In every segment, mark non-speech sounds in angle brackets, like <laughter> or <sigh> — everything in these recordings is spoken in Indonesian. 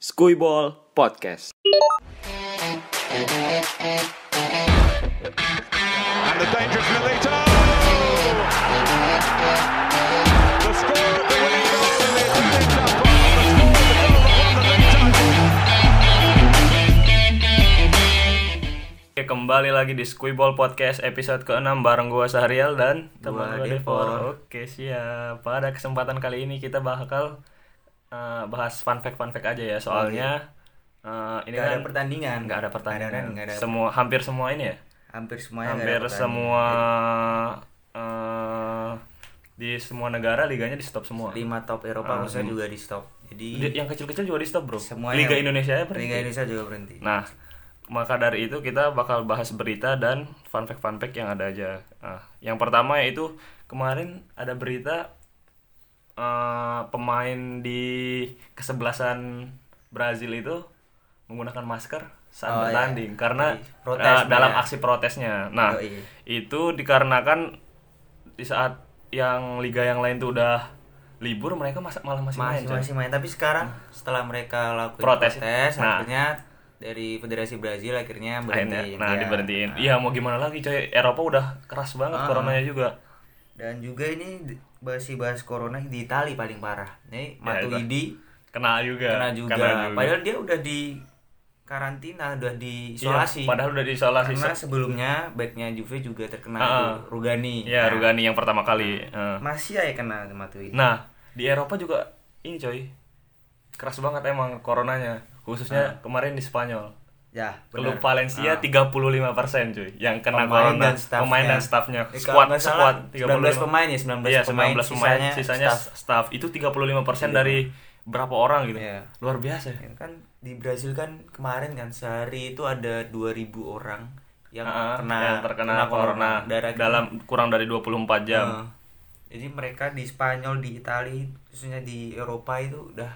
Skuyball Podcast. And the dangerous Milito! The score, the winning goal, and the Italian top goal. The score, the goal that won the league title. Oke, kembali lagi di Squiball Podcast episode ke-6 bareng gua Sahrial dan teman Gua. Devor. Oke, siap. Pada kesempatan kali ini kita bakal eh, bahas fun fact fun fact aja ya. Soalnya eh, ini Nggak kan ada pertandingan. nggak ada pertandingan. Nggak ada, nggak ada. Semua hampir semua ini ya. Hampir semuanya nggak ada hampir semua eh, di semua negara liganya di stop semua. lima top Eropa Ah, maksudnya hmm. juga di stop. Jadi Di- yang kecil-kecil juga di stop, Bro. semuanya Liga Indonesia ya berhenti. Liga Indonesia juga berhenti. Nah, maka dari itu kita bakal bahas berita dan fun fact fun fact yang ada aja. Nah, yang pertama yaitu kemarin ada berita pemain di kesebelasan Brazil itu menggunakan masker saat Oh, iya. bertanding karena Jadi, protes eh, dalam mereka. aksi protesnya. Nah, Yoi. itu dikarenakan di saat yang liga yang lain tuh udah libur mereka mas- malah masih, main. masih masih main tapi sekarang setelah mereka lakuin Protes. protes, Nah. akhirnya dari Federasi Brazil akhirnya akhirnya berhenti. nah Ya. diberhentiin iya mau gimana lagi coy Eropa udah keras banget Ah. coronanya juga Dan juga ini masih bahas corona di Itali paling parah. Nih Ya, Matuidi kena juga kena juga. Padahal dia udah di karantina, udah di Iya, isolasi. padahal udah diisolasi Karena sebelumnya backnya Juve juga terkena Ah, itu, ah. Rugani. ya Nah, Rugani yang pertama kali Eh. Masih aja kena Matuidi. nah di Eropa juga ini coy keras banget emang coronanya khususnya kemarin di Spanyol Ya, Klub. Valencia Ah. 35% cuy yang kena Pemain corona dan staffnya. pemain dan staffnya Eh, squad nggak salah, squad 19 pemain ya, 19 iya, pemain, 19 pemain sisanya sisanya, staff. staff. itu 35% dari berapa orang gitu Iya. luar biasa Ya kan di Brazil kan kemarin kan sehari itu ada 2000 orang yang Ah, kena yang terkena corona Darah- dalam kurang dari 24 jam. Eh, jadi mereka di Spanyol, di Italia, khususnya di Eropa itu udah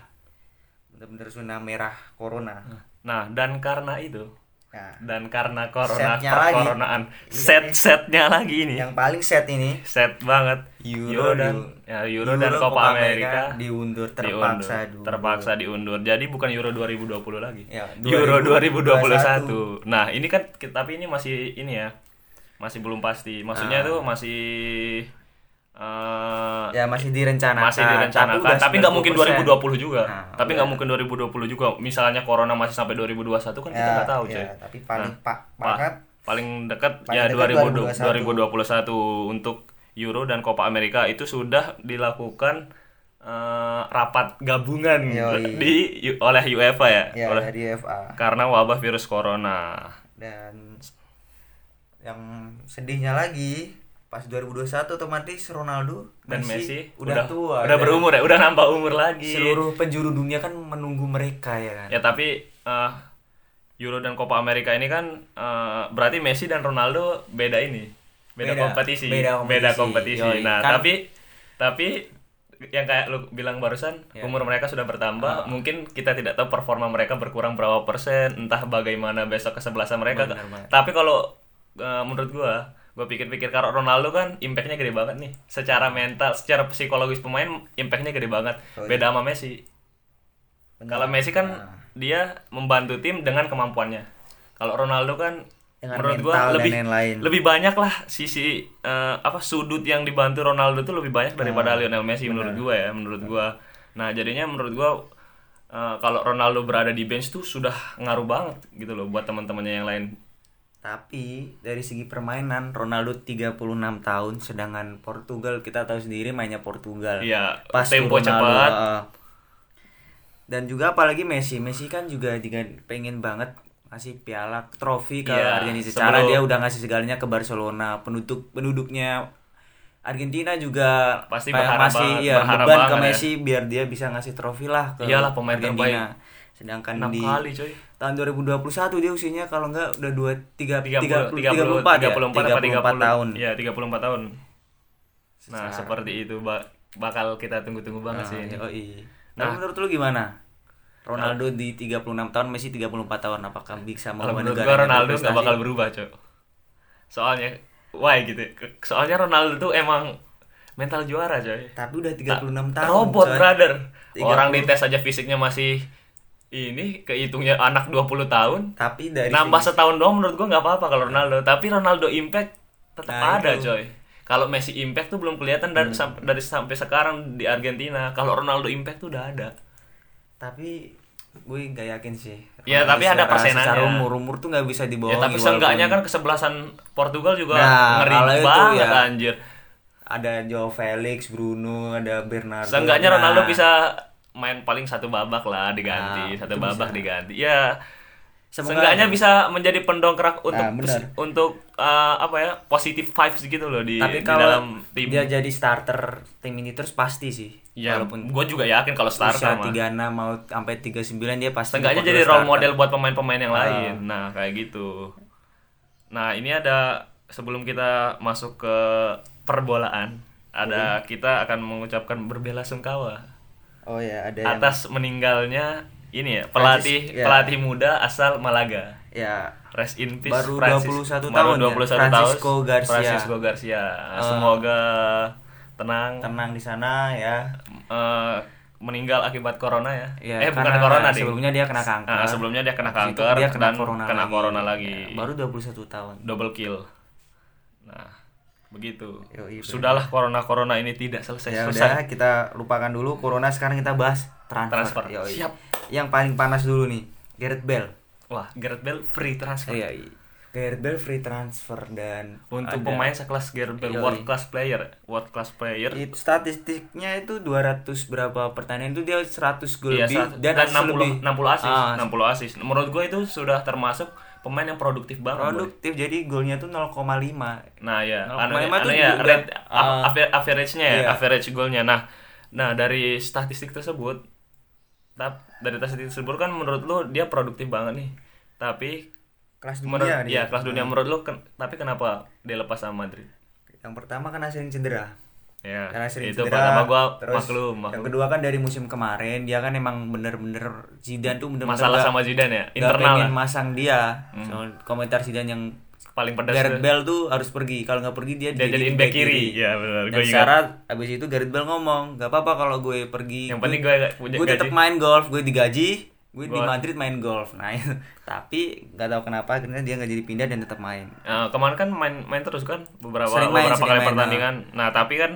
benar-benar zona merah corona. Nah, dan karena itu Nah, dan karena corona Setnya lagi. coronaan Iya, set-setnya lagi ini. yang paling set ini Set banget Euro, dan di- ya, Euro, dan Copa America, diundur terpaksa diundur. terpaksa diundur. Jadi bukan Euro 2020 lagi. Ya, Euro 2021. 2021. Nah, ini kan tapi ini masih ini ya. Masih belum pasti. Maksudnya Ah. itu masih eh, Ya masih direncanakan. masih direncanakan udah tapi nggak mungkin 90%. 2020 juga. Nah, tapi nggak mungkin 2020 juga. Misalnya corona masih sampai 2021 kan kita Ya, nggak tahu ya, coy tapi paling Nah, pak pa- paling dekat Paling ya dekat 2020 2021. 2021 untuk Euro dan Copa America itu sudah dilakukan eh, rapat gabungan Yoi. di oleh UEFA ya, ya oleh dari FA karena wabah virus corona. Dan yang sedihnya lagi pas 2021 otomatis Ronaldo dan Messi, udah, tua udah berumur ya udah nambah umur lagi seluruh penjuru dunia kan menunggu mereka ya kan Ya tapi eh, Euro dan Copa America ini kan eh, berarti Messi dan Ronaldo beda ini, beda, Beda, kompetisi, beda kompetisi. Yoi, Nah kan- tapi tapi yang kayak lu bilang barusan Ya. umur mereka sudah bertambah, Ah. mungkin kita tidak tahu performa mereka berkurang berapa persen, entah bagaimana besok kesebelasan mereka. Benar. Tapi kalau eh, menurut gua gue pikir-pikir kalau Ronaldo kan impactnya gede banget nih secara mental secara psikologis pemain impactnya gede banget Oh, iya. beda sama Messi kalau Messi kan Nah. dia membantu tim dengan kemampuannya. Kalau Ronaldo kan Dengan menurut dan lebih lebih banyak lah sisi eh, apa sudut yang dibantu Ronaldo tuh lebih banyak daripada Nah, Lionel Messi menurut gua ya, menurut gua. Nah, jadinya menurut gua eh, kalau Ronaldo berada di bench tuh sudah ngaruh banget gitu loh buat teman-temannya yang lain. Tapi dari segi permainan Ronaldo 36 tahun sedangkan Portugal kita tahu sendiri mainnya Portugal Iya, Pas tempo Ronaldo, cepat. heeh. dan juga apalagi Messi Messi kan juga pengen banget ngasih piala trofi ke Iya, Argentina sebelum- secara dia udah ngasih segalanya ke Barcelona penduduk penduduknya Argentina juga Pasti kayak berharap masih banget- ya berharap beban ke banget ya. Messi biar dia bisa ngasih trofi lah ke Iyalah, pemain Argentina sedangkan 6 di kali coy. Tahun 2021 dia usianya kalau enggak udah 2 3 30 34 34 ya? 34 apa 30 tahun. Iya, 34 tahun. Nah, Secara- seperti itu ba- bakal kita tunggu-tunggu banget sih ini. Oh, iya. Nah. Nah, menurut lu gimana? Ronaldo di 36 tahun, Messi 34 tahun apakah bisa menurut negara Ronaldo nggak bakal berubah, Cok. Soalnya why gitu. Soalnya Ronaldo tuh emang mental juara, coy. Tapi udah 36 tahun. Robot, coy. brother. 30. Orang dites aja fisiknya masih ini kehitungnya anak 20 tahun Tapi dari nambah segi- setahun doang menurut gua nggak apa-apa kalau Ronaldo tapi Ronaldo impact tetap Nah, ada itu. coy kalau Messi impact tuh belum kelihatan dari sam- dari sampai sekarang di Argentina kalau Ronaldo impact tuh udah ada tapi gue nggak yakin sih. Ya, tapi ada persenannya. Secara umur umur tuh nggak bisa ya dibohongi. tapi seenggaknya kan kesebelasan Portugal juga Nah, ngeri banget ya. anjir ada Joe Felix, Bruno, ada Bernardo. seenggaknya Nah, Ronaldo bisa main paling satu babak lah diganti Nah, satu babak bisa. diganti ya Semoga- seenggaknya bisa menjadi pendongkrak untuk Nah, untuk uh, apa ya positive vibes gitu loh di, Tapi di kalau dalam tim dia jadi starter tim ini terus pasti sih. ya walaupun gue juga yakin kalau starter mah 36 mau sampai 39 dia pasti Seenggaknya jadi role starter. model buat pemain-pemain yang Ah. lain. Nah, kayak gitu. Nah, ini ada sebelum kita masuk ke perbolaan, ada kita akan mengucapkan berbela-sungkawa Oh ya, ada yang atas meninggalnya ini ya, pelatih Francis, ya. pelatih muda asal Malaga. ya Rest in peace Baru Francis- 21 baru tahun ya, 21 Francisco tahun, Garcia. Francisco Garcia. Semoga tenang, tenang di sana ya. eh, meninggal akibat corona ya. Ya, eh bukan corona ding. sebelumnya dia kena kanker. Ah, sebelumnya dia kena kanker dia kena dan corona kena lagi. corona lagi. Ya, baru 21 tahun. double kill. Nah, begitu. Yoi. Sudahlah corona-corona ini tidak selesai Ya selesai. udah kita lupakan dulu corona sekarang kita bahas transfer. Transfer. Yoi. Siap. Yang paling panas dulu nih, Gareth Bale. Wah, Gareth Bale free transfer. Iya. Gareth Bale free transfer dan Untuk ada- pemain sekelas Gareth Bale, Yoi. world class player, world class player. It- statistiknya itu 200 berapa pertandingan itu dia 100 gol Iya, lebih dan, dan, assist 60 lebih. 60 asis, Ah, 60 asis. Menurut gue itu sudah termasuk pemain yang produktif banget. Boy. produktif jadi golnya tuh 0,5 Nah ya, 0,5 anunya, tuh rate, ah. ava- average-nya ya, Iya. average golnya. Nah, nah dari statistik tersebut, tap, dari statistik tersebut kan menurut lu dia produktif banget nih. Tapi kelas menurut dunia dia. ya kelas dunia menurut lu ken- tapi kenapa dia lepas sama Madrid? Yang pertama kan sering cedera. Ya, Karena sering itu cedera. pertama gua terus maklum, Yang maklum. kedua kan dari musim kemarin dia kan emang bener-bener Zidane tuh bener-bener Masalah nggak- sama Zidane ya, nggak internal pengen lah. Hmm. masang dia. Soal komentar Zidane yang paling pedas Gareth. Bale tuh harus pergi. Kalau nggak pergi dia Dia jadiin back kiri. Ya benar, Dan gue syarat abis itu Gareth Bale ngomong, gak apa-apa kalau gue pergi. Yang penting gue gue tetap gaji." main golf, gue digaji, gue di. Madrid main golf. Nah, itu. <laughs> tapi nggak tahu kenapa akhirnya dia nggak jadi pindah dan tetap main. Nah, kemarin kan main main terus kan beberapa Sering main, beberapa sering kali main, pertandingan. Nah, tapi kan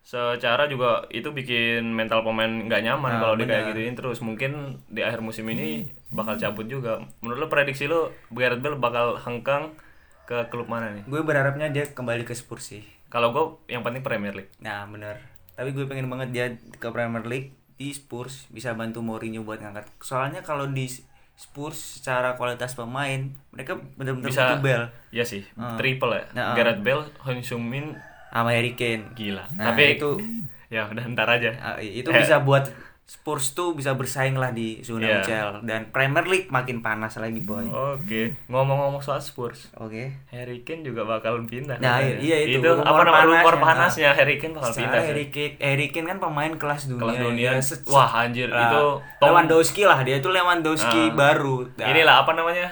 secara juga itu bikin mental pemain nggak nyaman Nah, kalau dia kayak benar. gituin terus. Mungkin di akhir musim ini bakal cabut juga. Menurut lo prediksi lo Gareth Bale bakal hengkang ke klub mana nih? Gue berharapnya dia kembali ke Spurs sih. Kalau gue yang penting Premier League. Nah, bener. Tapi gue pengen banget dia ke Premier League di Spurs bisa bantu Mourinho buat ngangkat. Soalnya kalau di Spurs secara kualitas pemain mereka bener-bener Bisa butuh Bell Iya sih, Ah. triple ya. Nah, ah. Gareth Bale, Hon Min sama Harry Kane. gila. Nah, tapi itu ya udah ntar aja. Ah, itu Eh, bisa buat Spurs tuh bisa bersaing lah di zona Iya. UCL dan Premier League makin panas lagi boy. Oke, ngomong-ngomong soal Spurs, Oke. Harry Kane juga bakal pindah. Nah, katanya. iya, itu. Itu apa namanya rumor panasnya. Harry Kane bakal Secara pindah. sih. Harry Kane, Harry Kane kan pemain kelas dunia. Kelas dunia. ya. Se- se- Wah, anjir, Nah, itu Tom- Lewandowski lah dia itu Lewandowski Ah. baru. Nah, Inilah apa namanya?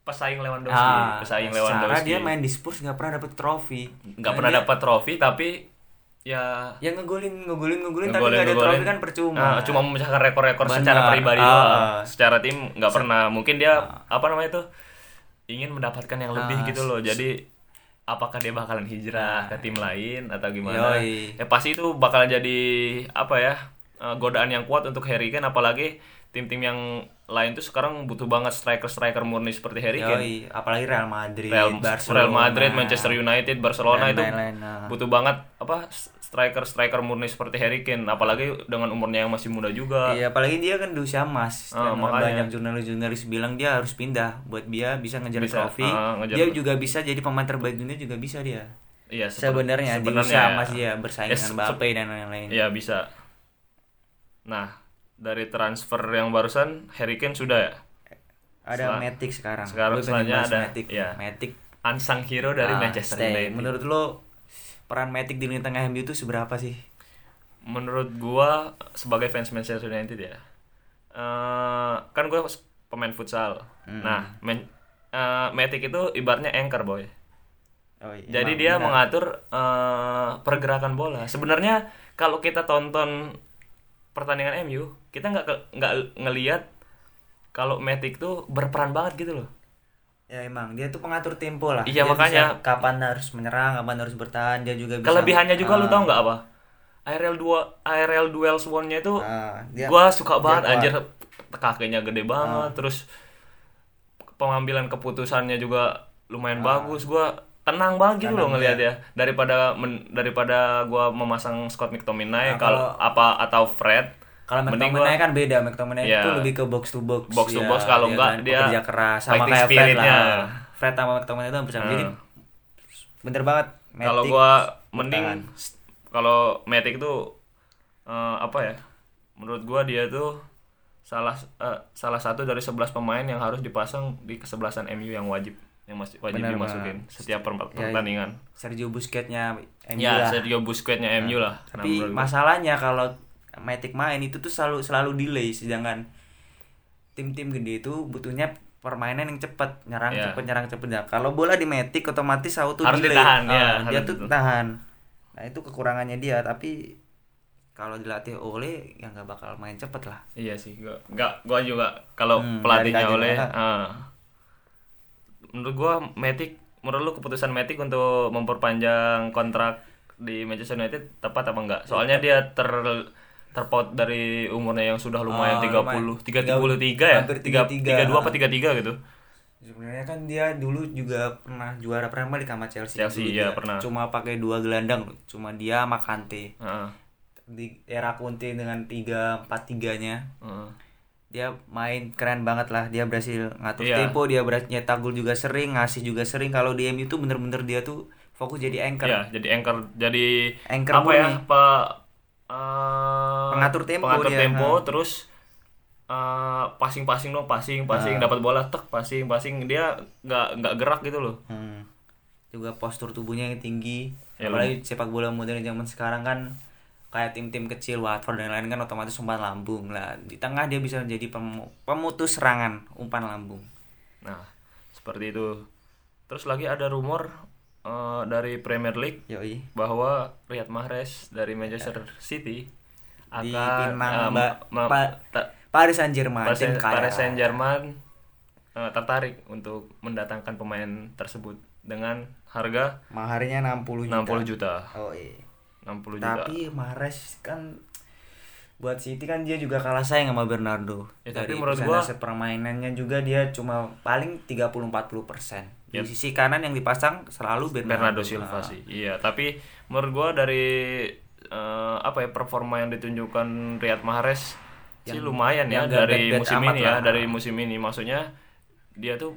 Pesaing Lewandowski, ah, pesaing secara Lewandowski. dia main di Spurs nggak pernah dapet trofi. nggak Dan pernah dapat trofi tapi ya yang ngegolin ngegolin ngegolin tapi nggak ada trofi kan percuma. Ah, cuma memecahkan rekor-rekor secara pribadi Ah. Secara tim nggak pernah. Mungkin dia apa namanya itu ingin mendapatkan yang lebih Ah, gitu loh. Jadi apakah dia bakalan hijrah ke tim lain atau gimana? Yoi. Ya pasti itu bakalan jadi apa ya? eh, godaan yang kuat untuk Harry Kane apalagi tim-tim yang lain tuh sekarang butuh banget striker-striker murni seperti Harry Kane. Yoi, apalagi Real Madrid, Real, Barcelona, Real Madrid, Manchester United, Barcelona itu lain-lain, nah. butuh banget apa striker-striker murni seperti Harry Kane apalagi dengan umurnya yang masih muda juga. Iya, apalagi dia kan di usia emas. Makanya. banyak jurnalis-jurnalis bilang dia harus pindah buat dia bisa ngejar Bisa, trofi. ah, ngejar- Dia juga bisa jadi pemain terbaik dunia juga bisa dia. Iya, seper- Sebenarnya di sebenarnya usia ya. emas dia bersaing Ya, dengan Mbappe dan lain-lain. Iya bisa. Nah dari transfer yang barusan Harry Kane sudah ya Ada Setelah- Matic sekarang. sekarang pengen selanjutnya ada- Matic. iya. Matic unsung hero dari ah, Manchester stay. United. Menurut lo peran Matic di lini tengah MU itu seberapa sih? Menurut gua sebagai fans Manchester United ya, eh, kan gue pemain futsal. Hmm. Nah, men, eh, Matic itu ibaratnya anchor boy. Oh, iya, Jadi emang dia benar. mengatur eh, pergerakan bola. Sebenarnya kalau kita tonton pertandingan MU, kita nggak nggak ngelihat kalau Matic tuh berperan banget gitu loh Ya emang dia tuh pengatur tempo lah. Iya, Dia makanya. bisa kapan harus menyerang, kapan harus bertahan. Dia juga bisa. kelebihannya juga lu Ah, tau nggak apa ARL 2 ARL duel swan-nya itu ah, dia- gua suka dia banget kuat. Ah. anjir kakinya gede banget terus pengambilan keputusannya juga lumayan Ah. bagus gua tenang banget gitu loh ngelihat ya daripada men- daripada gua memasang Scott McTominay Nah, kalau apa atau Fred Kalau McTominay gua kan beda. McTominay Iya. itu lebih ke box to box. Box to Ya, box, kalau dia enggak kan dia pekerja keras sama kayak Fred lah. Fred sama McTominay itu hampir sama. Jadi Hmm. bener banget. kalau gua mending kalau Matic tuh eh, apa ya menurut gua dia tuh salah eh, salah satu dari 11 pemain yang harus dipasang di kesebelasan MU yang wajib yang masih wajib Benar dimasukin setiap per- Ya, pertandingan Sergio Busquets-nya MU ya lah. Sergio Busquets-nya MU lah Nah, Tapi masalahnya kalau Matic main itu tuh selalu selalu delay sedangkan tim-tim gede itu butuhnya permainan yang cepat, nyerang Iya. cepet, nyerang cepet. Nah, kalau bola di Matic otomatis auto Harus delay. ditahan, Ah, ya, dia harus tuh ditahan. tahan. Nah, itu kekurangannya dia, tapi kalau dilatih oleh ya nggak bakal main cepet lah. Iya sih, gua nggak gua juga kalau Hmm, pelatihnya oleh ah. Menurut gua Matic menurut lu keputusan Matic untuk memperpanjang kontrak di Manchester United tepat apa enggak? Soalnya dia ter terpaut dari umurnya yang sudah lumayan Ah, 30 lumayan. 33 ya? Hampir 33 33. 32 apa 33 gitu. Sebenarnya kan dia dulu juga pernah juara Premier League sama Chelsea. Chelsea, dulu iya, dia. pernah. Cuma pakai dua gelandang, cuma dia sama Kante. Heeh. Di era Conte dengan 3-4-3-nya heeh. Dia main keren banget lah dia berhasil ngatur Iya. tempo dia berhasil nyetak gol juga sering ngasih juga sering kalau di MU tuh bener-bener dia tuh fokus jadi anchor Iya, jadi anchor jadi Anchor apa ya? Pak eh, Pengatur tempo pengatur dia, tempo, ha. terus eh, passing-passing dong, passing, passing, Ah. dapat bola tek, passing, passing, dia nggak nggak gerak gitu loh. Hmm. juga postur tubuhnya yang tinggi Ya, apalagi sepak bola modern zaman sekarang kan kayak tim-tim kecil Watford dan lain kan otomatis umpan lambung lah. Di tengah dia bisa menjadi pemu- pemutus serangan umpan lambung. Nah, seperti itu. Terus lagi ada rumor eh, dari Premier League yoi. bahwa Riyad Mahrez dari Manchester City akan Dipinang eh, Mbak ma- Pa- Paris Saint Germain Paris, Paris Saint Germain tertarik untuk mendatangkan pemain tersebut dengan harga maharnya 60 juta. 60 juta. oh iya 60 juta. Tapi Mahrez kan buat City kan dia juga kalah sayang sama Bernardo. Ya, tapi Dari menurut gua- permainannya juga dia cuma paling 30-40 persen. Di Yep. sisi kanan yang dipasang selalu Bernardo, Bernardo Silva sih. Iya, tapi menurut gua dari eh, apa ya performa yang ditunjukkan Riyad Mahrez sih lumayan ya dari musim ini ya, lah. dari musim ini. Maksudnya dia tuh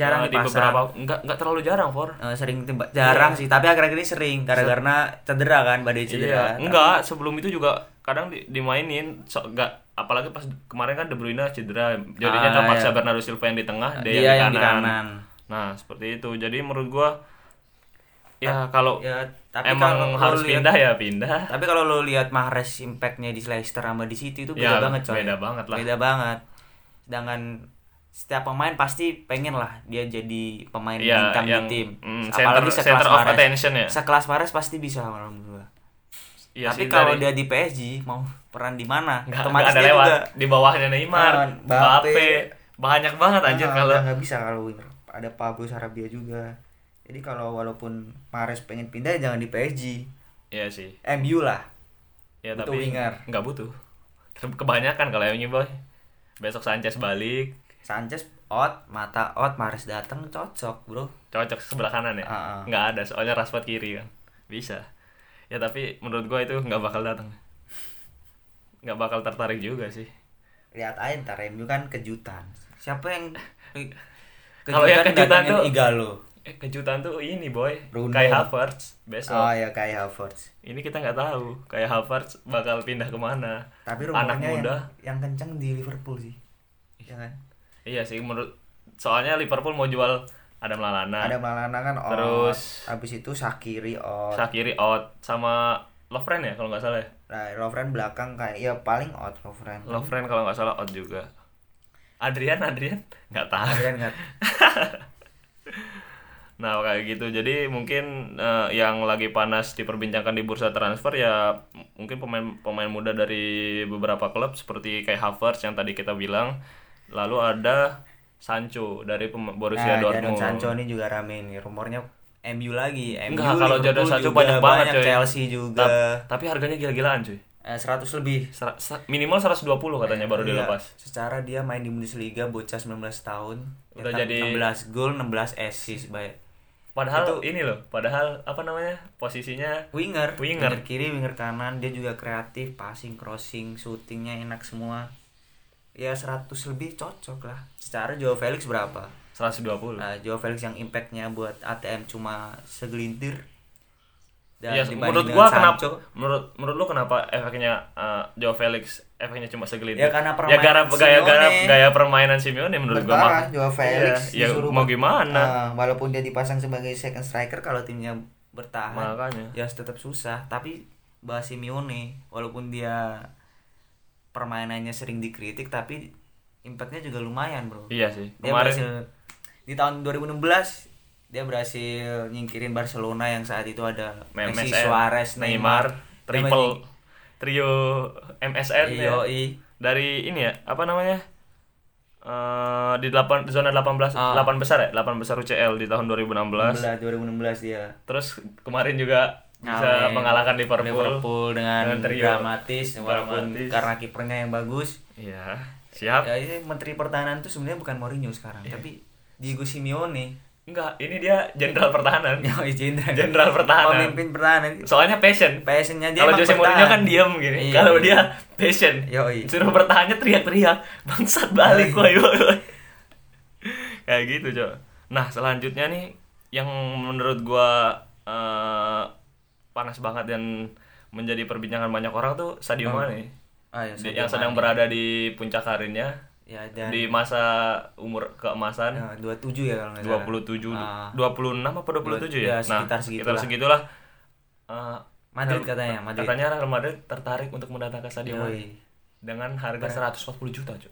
Jarang eh, di dipasang. beberapa enggak enggak terlalu jarang, For. eh, sering tembak jarang sih, tapi akhir-akhir ini sering karena cedera kan, badai cedera. Iya, enggak, sebelum itu juga kadang di- dimainin so, enggak apalagi pas kemarin kan De Bruyne cedera. Jadinya Ah, terpaksa iya. Bernardo Silva yang di tengah, dia, Dia yang, di kanan. Nah, seperti itu. Jadi menurut gua ya kalau Ya, tapi emang kalau harus lihat- pindah ya pindah. Tapi kalau lo lihat Mahrez impactnya di Leicester sama di City itu Ya, beda banget coy. beda banget lah. Beda banget. Sedangkan setiap pemain pasti pengen lah dia jadi pemain bintang yang, di tim. mm, Apalagi center- sekelas center of Mahrez. attention ya. Sekelas Mahrez pasti bisa menurut gua. Iya Tapi sih, kalau dari- dia di PSG mau peran di mana? Otomatis nggak ada dia lewat juga di bawahnya Neymar, Ah, Mbappe, banyak banget anjir Ah, kalau nggak bisa kalau winger. Ada Pablo Sarabia juga. Jadi kalau walaupun Mahrez pengen pindah jangan di PSG. Iya sih. MU lah. Ya Butuh tapi winger. nggak butuh. Kebanyakan kalau yang ini boy. Besok Sanchez balik, Sanchez out, mata out, Mahrez datang cocok, Bro. cocok sebelah kanan ya. Nggak ada, soalnya Rashford kiri kan. Bisa. Ya tapi menurut gua itu nggak bakal datang. Nggak bakal tertarik juga sih. lihat aja ntar MU kan kejutan siapa yang <laughs> Kalau yang kejutan tuh- Igalo Eh kejutan tuh ini boy, Bruno. Kai Havertz besok. oh ya kayak Havertz Ini kita nggak tahu kayak Havertz bakal pindah ke mana. tapi anak muda. yang, yang kenceng di Liverpool sih ya kan Iya sih menurut soalnya Liverpool mau jual Adam Lallana, ada Malana kan out Terus- habis itu Sakiri out Shaqiri out sama Lovren ya kalau nggak salah ya. nah Lovren belakang kayak ya paling out Lovren Lovren kalau nggak salah out juga. Adrian Adrian nggak tahu. Adrian nggak <laughs> Nah kayak gitu. Jadi mungkin eh, yang lagi panas diperbincangkan di bursa transfer ya mungkin pemain pemain muda dari beberapa klub seperti kayak Havertz yang tadi kita bilang. Lalu ada Sancho dari Borussia Nah, Jadon Dortmund. Sancho ini juga rame nih rumornya MU lagi. MU Enggak, kalau Jadon Sancho juga banyak banget, coy. Chelsea juga. Ta- tapi harganya gila-gilaan cuy. Eh, 100 lebih. Sa- minimal 120 katanya baru Iya, dilepas. Secara dia main di Bundesliga bocah 19 tahun. Udah jadi- 16 gol, 16 assist baik. Padahal Itu- ini loh, padahal apa namanya? Posisinya Winger, Winger. kiri, winger kanan, dia juga kreatif, passing, crossing, shootingnya enak semua. Ya 100 lebih cocok lah. Secara Joao Felix berapa? 120. Nah, Joao Felix yang impactnya buat ATM cuma segelintir. Dan dibanding menurut gua Sancho, kenapa menurut menurut lu kenapa efeknya uh, Joe Felix efeknya cuma segelintir? Ya, karena ya gara permainan gaya gaya Simeone. gaya permainan Simeone menurut gua Bertahan, mah. Joao Felix Iya, ya, disuruh mau gimana? Ah, walaupun dia dipasang sebagai second striker kalau timnya bertahan Makanya. ya tetap susah tapi bahas Simeone walaupun dia permainannya sering dikritik tapi impactnya juga lumayan bro Iya sih. dia Kemarin berhasil di tahun 2016 dia berhasil nyingkirin Barcelona yang saat itu ada Messi, Suarez, Neymar, Dia triple trio MSN ya. Dari ini ya, apa namanya? Eh di 8 zona 18 Ah. 8 besar ya, 8 besar UCL di tahun 2016. 16 2016 dia Terus kemarin juga bisa mengalahkan Liverpool. Liverpool dengan, Dengan trio. dramatis walaupun Dramatis. karena kipernya yang bagus Iya, siap. ya ini menteri pertahanan tuh sebenarnya bukan Mourinho sekarang Iya. tapi Diego Simeone Enggak, ini dia jenderal pertahanan. <laughs> yang jenderal Jenderal pertahanan. pemimpin pertahanan Soalnya passion. passionnya dia Kalau Jose Mourinho kan diam gini. Iya. Kalau dia passion. Yoi. Suruh bertahannya teriak-teriak. Bangsat balik woi. <laughs> Kayak gitu, Cok. Nah, selanjutnya nih yang menurut gua eh, panas banget dan menjadi perbincangan banyak orang tuh Sadio Oh. Mane. Ah, ya, Di- Sadio yang sedang Mane. berada di puncak karirnya ya dan di masa umur keemasan ya, 27 ya kalau nggak salah 27 Ah. 26 apa 27 ya? Ya, sekitar segitulah. segitulah. Eh, Madrid katanya Madrid Katanya Real Madrid tertarik untuk mendatangkan Sadio. Mane dengan harga 140 juta, Cuk.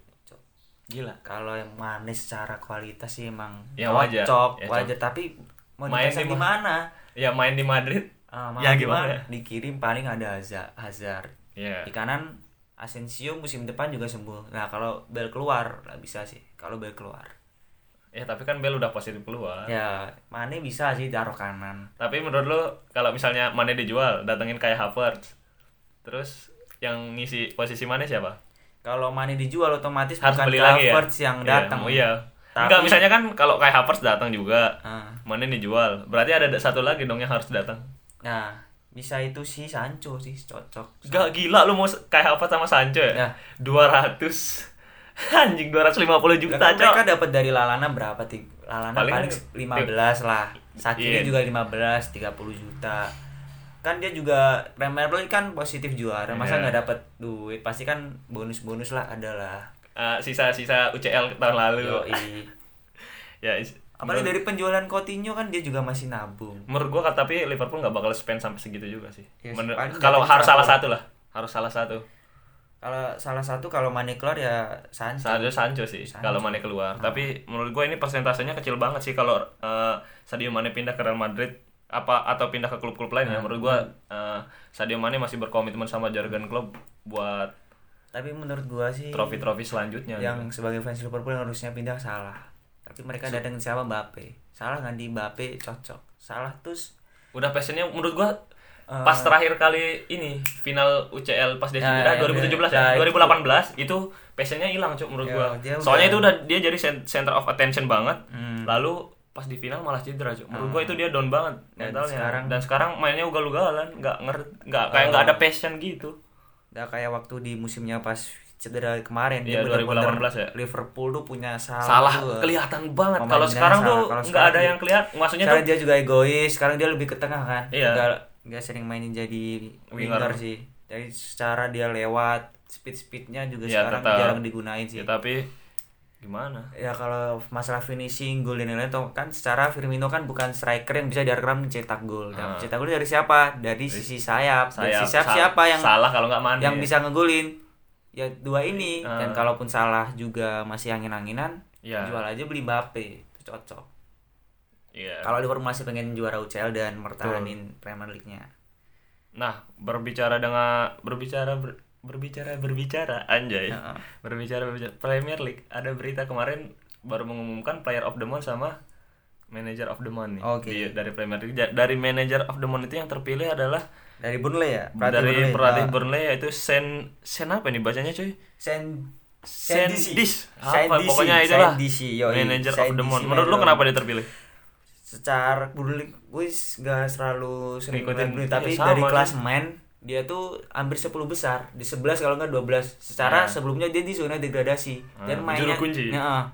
Gila. kalau yang Mane secara kualitas sih emang Ya, wajar. cocok Ya, wajar tapi mau Main di di ma- mana Ya main di Madrid. Ah, Ya, di gimana mana? ya? dikirim paling ada Hazard, Hazard. Iya. di kanan Asensio musim depan juga sembuh nah kalau Bel keluar lah bisa sih kalau Bel keluar Ya tapi kan Bel udah positif keluar. ya Mane bisa sih taruh kanan Tapi menurut lo kalau misalnya Mane dijual, datengin kayak Havertz. Terus yang ngisi posisi Mane siapa? kalau Mane dijual otomatis Harus bukan beli lagi ya. Havertz yang Iya, datang oh iya. Tapi- Enggak, misalnya kan kalau kayak Havertz datang juga. Ah. Mane dijual. Berarti ada satu lagi dong yang harus datang. Nah bisa itu sih Sancho sih cocok Gak gila lu mau kayak apa sama Sancho ya? Ya. 200 <laughs> anjing 250 juta, kan Cok. mereka dapat dari Lalana berapa tik Lalana Paling- paling, 15 lah Sakiri Iya. juga 15 30 juta kan dia juga Premier League kan positif juara masa Iya. nggak dapat duit pasti kan bonus-bonus lah adalah Eh, sisa-sisa UCL tahun lalu. Yoi. <laughs> ya, Apalagi menurut, dari penjualan Coutinho kan dia juga masih nabung. menurut gua tapi Liverpool nggak bakal spend sampai segitu juga sih. Ya, Menur- kalau harus salah satu. lah. Harus salah satu. Kalau salah satu kalau Mane keluar ya Sancho. Sancho Sancho sih kalau Mane keluar. Ah. Tapi menurut gua ini persentasenya kecil banget sih kalau eh, Sadio Mane pindah ke Real Madrid apa atau pindah ke klub-klub lain ya. Ah. Menurut gua eh, Sadio Mane masih berkomitmen sama Jurgen Klopp buat Tapi menurut gua sih trofi-trofi selanjutnya. yang gitu. sebagai fans Liverpool yang harusnya pindah salah. Tapi mereka datangin siapa Mbappe. Salah ganti Mbappe cocok. Salah terus Udah passionnya menurut gua Eh, pas terakhir kali ini final UCL pas dia Ya, cedera ya, 2017 ya, ya, itu. 2018 itu passionnya hilang cuk menurut Ya, gua. Soalnya udah- itu udah dia jadi cen- center of attention banget. Hmm. Lalu pas di final malah cedera cuk. Menurut Ah. gua itu dia down banget Dan mentalnya. sekarang- Dan sekarang mainnya ugal-ugalan, nggak ngerti nggak kayak nggak ada passion gitu. udah kayak waktu di musimnya pas cedera kemarin Iya, bener-bener 2018 ya. Liverpool tuh punya salah. Salah tuh. kelihatan banget. Kalau sekarang salah. tuh nggak ada dia- yang kelihatan. Maksudnya Sekarang tuh dia juga egois, sekarang dia lebih ke tengah kan. Iya. Nggak, nggak sering mainin jadi Winger. winger sih. Jadi secara dia lewat speed-speednya juga Ya, sekarang tetap. jarang digunain sih. ya tapi gimana? Ya kalau masalah finishing gol dan lain-lain kan secara Firmino kan bukan striker yang bisa direkam mencetak gol. Ah. Dan mencetak gol dari siapa? Dari sisi sayap. Dari Sayap, sisi sayap sa- siapa yang salah kalau nggak Mane. yang bisa ngegolin? Ya dua ini. Ah. Dan kalaupun salah juga masih angin-anginan, Ya. jual aja beli Mbappe. Itu cocok. Iya. Kalau Liverpool masih pengen juara UCL dan mertahanin Premier League-nya. Nah, berbicara dengan berbicara ber- berbicara berbicara anjay. Heeh. Berbicara berbicara Premier League ada berita kemarin baru mengumumkan player of the month sama manager of the month nih di- dari Premier League. Dari manager of the month itu yang terpilih adalah Dari Burnley ya? dari Burnley. pelatih Ah. Burnley yaitu Sen Sen apa nih bacanya cuy? Sen Sen Disi. Dis. Sen Apa pokoknya. Disi, yoi. Manager of the month. Menurut lu kenapa dia terpilih? secara Burnley gue gak selalu sering Ngikutin, Burnley, tapi sama dari klasemen dia tuh hampir 10 besar di 11 kalau nggak 12 secara Nah. sebelumnya dia di zona degradasi dan Hmm, mainnya kunci. Ya, ah.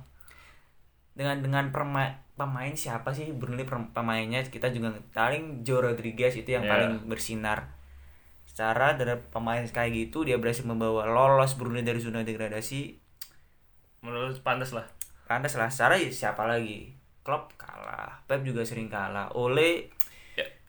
dengan dengan perma- pemain siapa sih Burnley per- pemainnya kita juga paling Joe Rodriguez itu yang Ya. paling bersinar. Secara dari pemain kayak gitu dia berhasil membawa lolos Burnley dari zona degradasi. Menurut pantas lah. pantas lah secara ya siapa lagi? Klopp kalah Pep juga sering kalah. Ole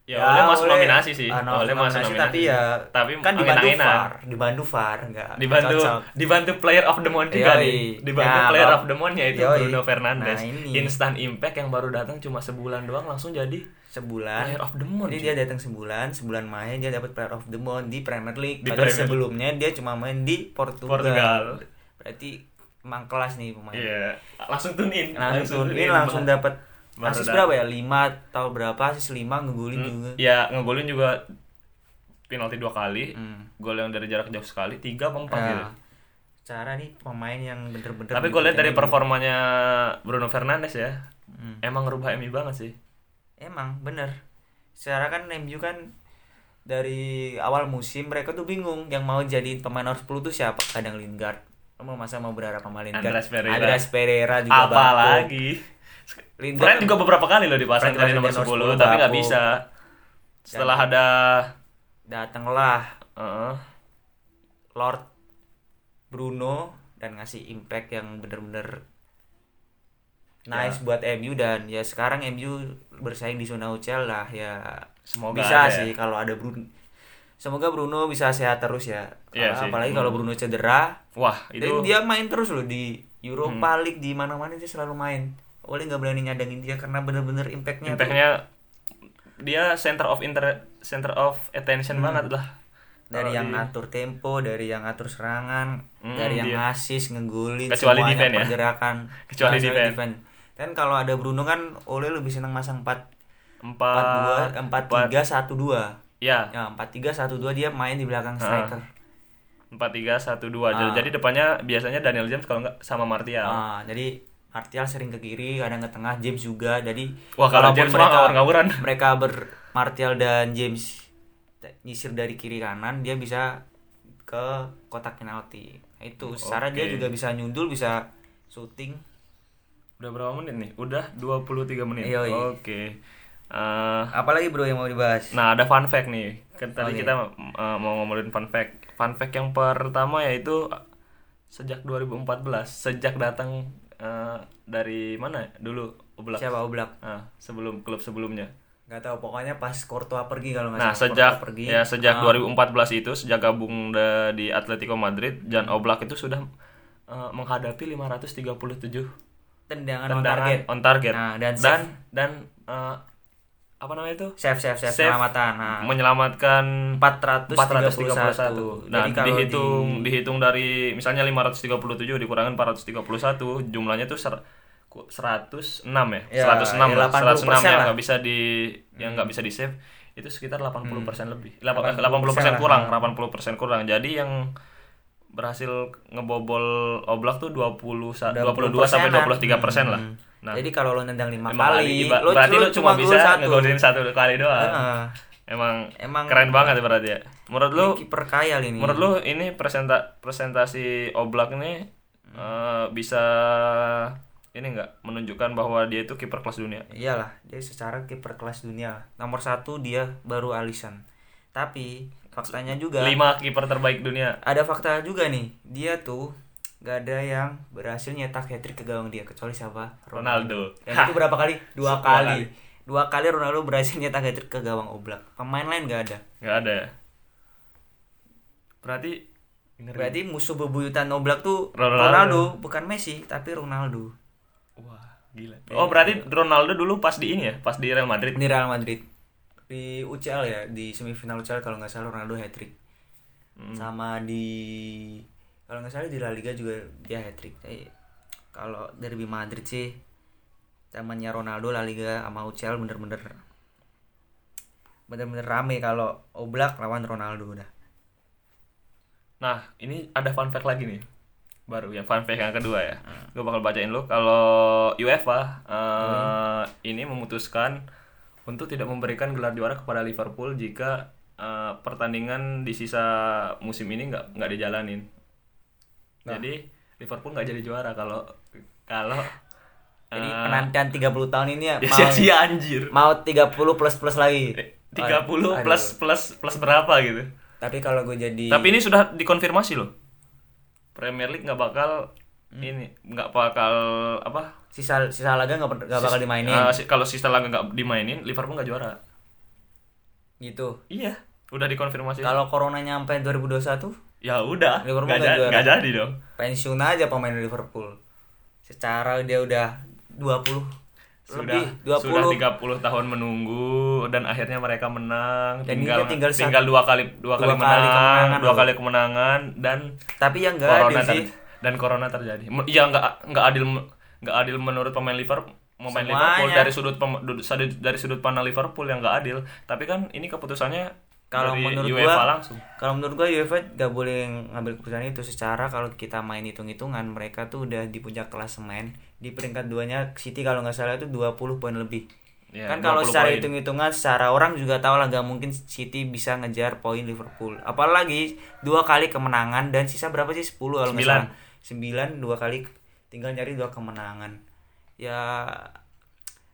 Ya, ya, Oleh masuk nominasi sih. Ah, no, Oleh masuk nominasi. tapi ya tapi kan dibantu. VAR, dibantu VAR enggak dibantu cocok. dibantu player of the month juga Yoi. nih dibantu Ya, player of the month yaitu Yoi. Bruno Fernandes Nah, ini. instant impact yang baru datang cuma sebulan doang langsung jadi sebulan. Player of the month, Jadi cuy. dia datang sebulan, sebulan main dia dapat player of the month di Premier League. Di Padahal Premier League. sebelumnya dia cuma main di Portugal. Portugal. Berarti emang kelas nih pemain. iya langsung tune in Langsung tune ini in, langsung dapat asis berapa ya? 5 atau berapa asis 5 ngegulin juga. ya ngegolin juga penalti dua kali Hmm. gol yang dari jarak jauh sekali tiga apa empat Nah, gitu cara nih pemain yang bener-bener tapi gue lihat dari performanya Bruno Fernandes ya Hmm. emang ngerubah MU banget sih Emang bener. Secara kan MU kan dari awal musim mereka tuh bingung yang mau jadi pemain nomor 10 tuh siapa? Kadang Lingard. Mau masa mau berharap sama Lingard. Andreas Pereira. Andreas Pereira juga apa bapuk. Lingard Fred juga beberapa kali loh dipasang Fred dari nomor jadi 10 nomor 10, tapi nggak bisa. Setelah ada datanglah. Uh, Lord Bruno dan ngasih impact yang bener-bener nice buat MU dan ya sekarang MU bersaing di zona UCL lah ya Semoga bisa ada ya. sih kalau ada Bruno semoga Bruno bisa sehat terus ya. Karena sih. apalagi kalau Bruno cedera wah dan itu Hmm. dia main terus loh di Europa League di mana-mana dia selalu main oleh nggak berani nyadangin dia karena bener-bener impactnya tuh- impactnya dia center of inter center of attention banget lah. Dari Kalau yang di- ngatur tempo, dari yang ngatur serangan, Hmm, dari yang ngasih ngegulin, Kecuali semuanya defense ya. pergerakan, <laughs> Kecuali defense. Kan kalau ada Bruno kan Ole lebih senang masang 4 empat 4 2 4 3 1 2. ya. Ya, 4 3 1 2 dia main di belakang striker. empat tiga satu dua. Ah. jadi depannya biasanya Daniel James kalau nggak sama Martial. Ah, jadi Martial sering ke kiri, kadang ke tengah, James juga. Jadi Wah, kalau James mah ngawur-ngawuran. <laughs> Mereka ber Martial dan James nyisir dari kiri kanan, dia bisa ke kotak penalti. Nah, itu secara dia juga bisa nyundul, bisa syuting. udah berapa menit nih udah 23 menit oke Eh, Apalagi bro yang mau dibahas? Nah, ada fun fact nih. Kan tadi Oke. kita uh, mau ngomongin fun fact. Fun fact yang pertama yaitu uh, sejak 2014, sejak datang uh, dari mana dulu Oblak. Siapa Oblak? Ah, sebelum klub sebelumnya. Gak tahu pokoknya pas Courtois pergi kalau nggak Nah, salah, sejak Courtois pergi. ya sejak Ah, 2014 itu sejak gabung da- di Atletico Madrid, Jan Oblak itu sudah uh, menghadapi 537 tendangan, on tendangan target. on target. Nah, dan dan save. dan, uh, apa namanya itu? Save save save, Save. penyelamatan. Nah, menyelamatkan 431. 431. Nah, Jadi kalau dihitung di- dihitung dari misalnya 537 dikurangin 431, jumlahnya tuh ser, ku- 106 ya. Ya, 106 ya, lah. 80% 106 yang lah. nggak bisa di yang nggak bisa di save itu sekitar 80% lebih. 80% 80% lah. kurang, 80% kurang. Jadi yang berhasil ngebobol Oblak tuh 20 sa- 22 sampai 23 persen lah. Hmm. Nah, Jadi kalau lo nendang 5 lima kali, iba- lo, berarti lo cuma gol bisa satu. ngegolin satu kali doang. Heeh. Emang, Emang- keren banget berarti ya. Menurut lu Ini kiper kaya ini. menurut lu ini presenta presentasi Oblak ini eh, bisa ini enggak menunjukkan bahwa dia itu kiper kelas dunia? Iyalah, dia secara kiper kelas dunia. Nomor satu dia baru Alisson. Tapi faktanya juga Lima kiper terbaik dunia. ada fakta juga nih. Dia tuh gak ada yang berhasil nyetak hat trick ke gawang dia kecuali siapa? Ronaldo. Dan itu berapa kali? <laughs> Dua kali. kali. Dua kali Ronaldo berhasil nyetak hat trick ke gawang Oblak. Pemain lain gak ada. Enggak ada ya. Berarti ngeri. Berarti musuh bebuyutan Oblak tuh Ronaldo. Ronaldo, bukan Messi, tapi Ronaldo. wah, Gila. Oh, berarti Ronaldo dulu pas di ini ya, pas di Real Madrid. Ini Real Madrid di UCL ya di semifinal UCL kalau nggak salah Ronaldo hat trick sama di kalau nggak salah di La Liga juga dia hat trick kalau derby Madrid sih zamannya Ronaldo La Liga sama UCL bener-bener bener-bener rame kalau Oblak lawan Ronaldo udah Nah, ini ada fun fact lagi nih. Baru ya fun fact yang kedua ya. Gue bakal bacain lu kalau UEFA eh, ini memutuskan untuk tidak memberikan gelar juara kepada Liverpool jika eh, pertandingan di sisa musim ini nggak nggak dijalanin. Jadi Liverpool nggak jadi juara kalau kalau jadi eh, penantian 30 tahun ini ya ya mau, sia-sia anjir. mau 30 plus plus lagi 30 Aduh. plus plus plus berapa gitu. tapi kalau gue jadi Tapi ini sudah dikonfirmasi loh. Premier League nggak bakal ini nggak bakal apa? sisa sisa laga nggak bakal dimainin Eh, si- kalau sisa laga nggak dimainin, Liverpool nggak juara. gitu Iya, udah dikonfirmasi. kalau corona nyampe 2021 ya udah, Liverpool nggak nggak ja- juara. nggak jadi dong. pensiun aja pemain Liverpool secara dia udah 20 Sudah lebih sudah 20 30 tahun menunggu dan akhirnya mereka menang. Dan tinggal tinggal satu- tinggal dua kali dua, dua kali kali menang, kemenangan dua kali kemenangan dan tapi yang enggak corona adil sih dan corona terjadi. M- Iya nggak nggak adil nggak adil menurut pemain Liverpool pemain Semuanya. Liverpool dari sudut pem- dari sudut pandang Liverpool yang nggak adil. Tapi kan ini keputusannya kalau menurut UEFA gua langsung. kalau menurut gua UEFA gak boleh ngambil keputusan itu. Secara kalau kita main hitung-hitungan mereka tuh udah di puncak klasemen. Di peringkat duanya City kalau nggak salah itu 20 poin lebih. Ya, kan kalau 20 secara hitung-hitungan secara orang juga tahu lah gak mungkin City bisa ngejar poin Liverpool. Apalagi dua kali kemenangan dan sisa berapa sih? 10 kalau nggak Sembilan. salah. 9 dua kali tinggal nyari dua kemenangan. Ya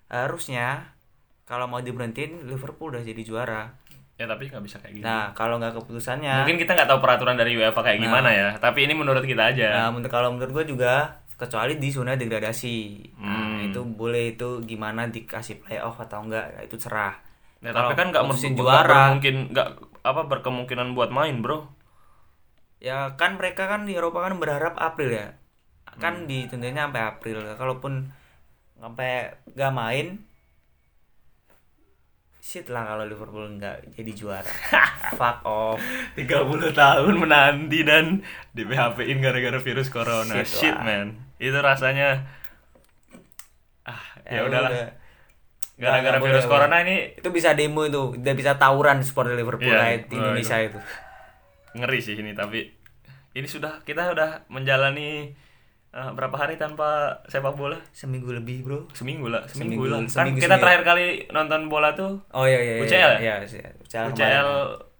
harusnya kalau mau diberhentiin Liverpool udah jadi juara Ya tapi nggak bisa kayak gitu. nah kalau nggak keputusannya Mungkin kita nggak tahu peraturan dari UEFA kayak Nah. gimana ya. Tapi ini menurut kita aja. Nah, menurut kalau menurut gue juga kecuali di zona degradasi. Nah, Hmm. itu boleh itu gimana dikasih playoff atau enggak, ya itu cerah. Ya, Kalau tapi kan nggak mer- juara. mungkin nggak apa berkemungkinan buat main bro. Ya kan mereka kan di Eropa kan berharap April ya. Hmm. Kan dituntutnya sampai April. Kalaupun sampai nggak main shit lah kalau Liverpool nggak jadi juara. <laughs> Fuck off. 30 tahun menanti dan di PHP-in gara-gara virus corona. Shit Shit, lah. man. Itu rasanya ah ya udahlah. udah. Gara-gara virus boleh, corona ini Itu bisa demo itu, udah bisa tawuran supporter Liverpool Iya, kayak di Indonesia itu. ngeri sih ini tapi ini sudah kita udah menjalani eh, berapa hari tanpa sepak bola? Seminggu lebih, Bro. Seminggu lah, seminggu, Seminggu, lah. Kan seminggu, kita seminggu. terakhir kali nonton bola tuh Oh iya iya. iya, UCL ya? Iya, iya, UCL. UCL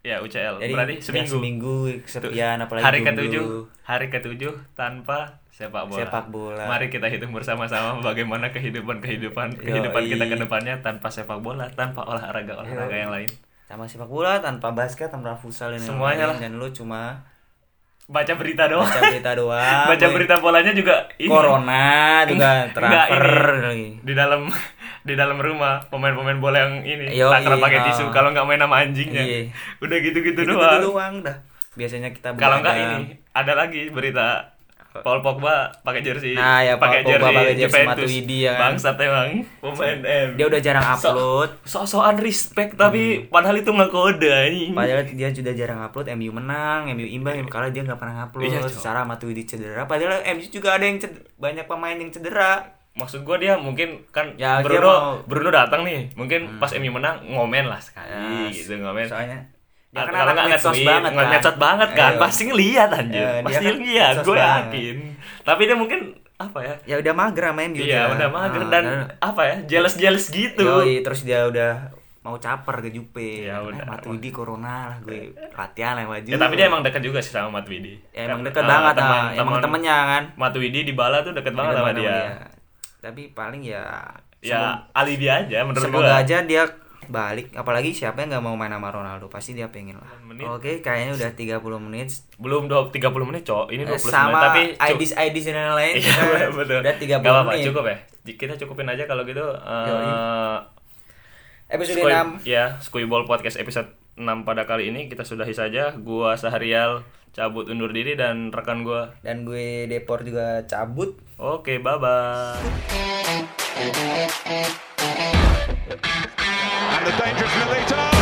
ya UCL. Jadi Berarti ya, seminggu. seminggu kesepian apalagi hari ketujuh hari ketujuh tanpa sepak bola. Sepak bola. Mari kita hitung bersama-sama bagaimana kehidupan kehidupan kita ke depannya tanpa sepak bola, tanpa olahraga olahraga Yoi. yang lain. Tanpa sepak bola, tanpa basket, tanpa futsal dan Semuanya lain. lah. dan lu cuma Baca berita doang. baca berita doang. Baca berita bolanya juga ini. Corona juga Enggak, transfer ini. lagi. Di dalam <laughs> di dalam rumah pemain-pemain bola yang ini Yoi, takrab pakai oh. tisu kalau nggak main sama anjingnya. Iya. Udah gitu-gitu Gitu doang. doang dah. Biasanya kita Kalau nggak ini ada lagi berita <laughs> Paul Pogba pakai jersey Nah, ya, pakai Pogba pakai jersey. Matuidi, ya kan? Bangsat emang pemain M. Dia udah jarang upload. So-soan respect tapi padahal itu nggak kode anjing. Padahal dia sudah jarang upload, MU menang, MU imbang, MU kalah dia nggak pernah upload. Iya, Cok. Secara Matuidi cedera, padahal MU juga ada yang cedera, banyak pemain yang cedera. Maksud gua dia mungkin kan Ya, Bruno mau- Hmm. Bruno datang nih, mungkin pas MU menang ngomen lah sekali Ya, gitu ngomen. Soalnya dia kan kalau anak nggak medsos banget kan. nge-medsos banget kan, Iya. pasti ngeliat anjir, Iya, dia pasti kan ngeliat, medsos gue yakin. Tapi dia mungkin apa ya? Ya udah mager main dia. Iya udah mager Ah, dan apa ya jealous jealous gitu. Yoi, terus dia udah mau caper ke Jupe. Ya udah. Eh, Matuidi corona lah gue latihan lah maju. Ya tapi dia emang dekat juga sih sama Matuidi. ya, emang Kan, deket eh, banget teman- ah. emang temennya kan. Matuidi di Bala tuh deket banget Deket sama banget dia. Tapi paling ya Ya alibi aja menurut Semoga gua. aja dia balik apalagi siapa yang nggak mau main sama Ronaldo pasti dia pengen lah menit. oke kayaknya udah 30 menit Belum dua- 30 menit, Cok. Ini 20 Eh, sama tapi cu- IDs IDs dan lain-lain Iya, <laughs> betul. udah 30 Gak apa-apa, menit cukup ya. Kita cukupin aja kalau gitu. Yoi. episode Skuy- 6 Ya, Skuyball Podcast episode 6 pada kali ini kita sudahi saja. Gua Sahrial cabut undur diri dan rekan gua. dan gue Depor juga cabut Oke, bye-bye. And the dangerous Milito.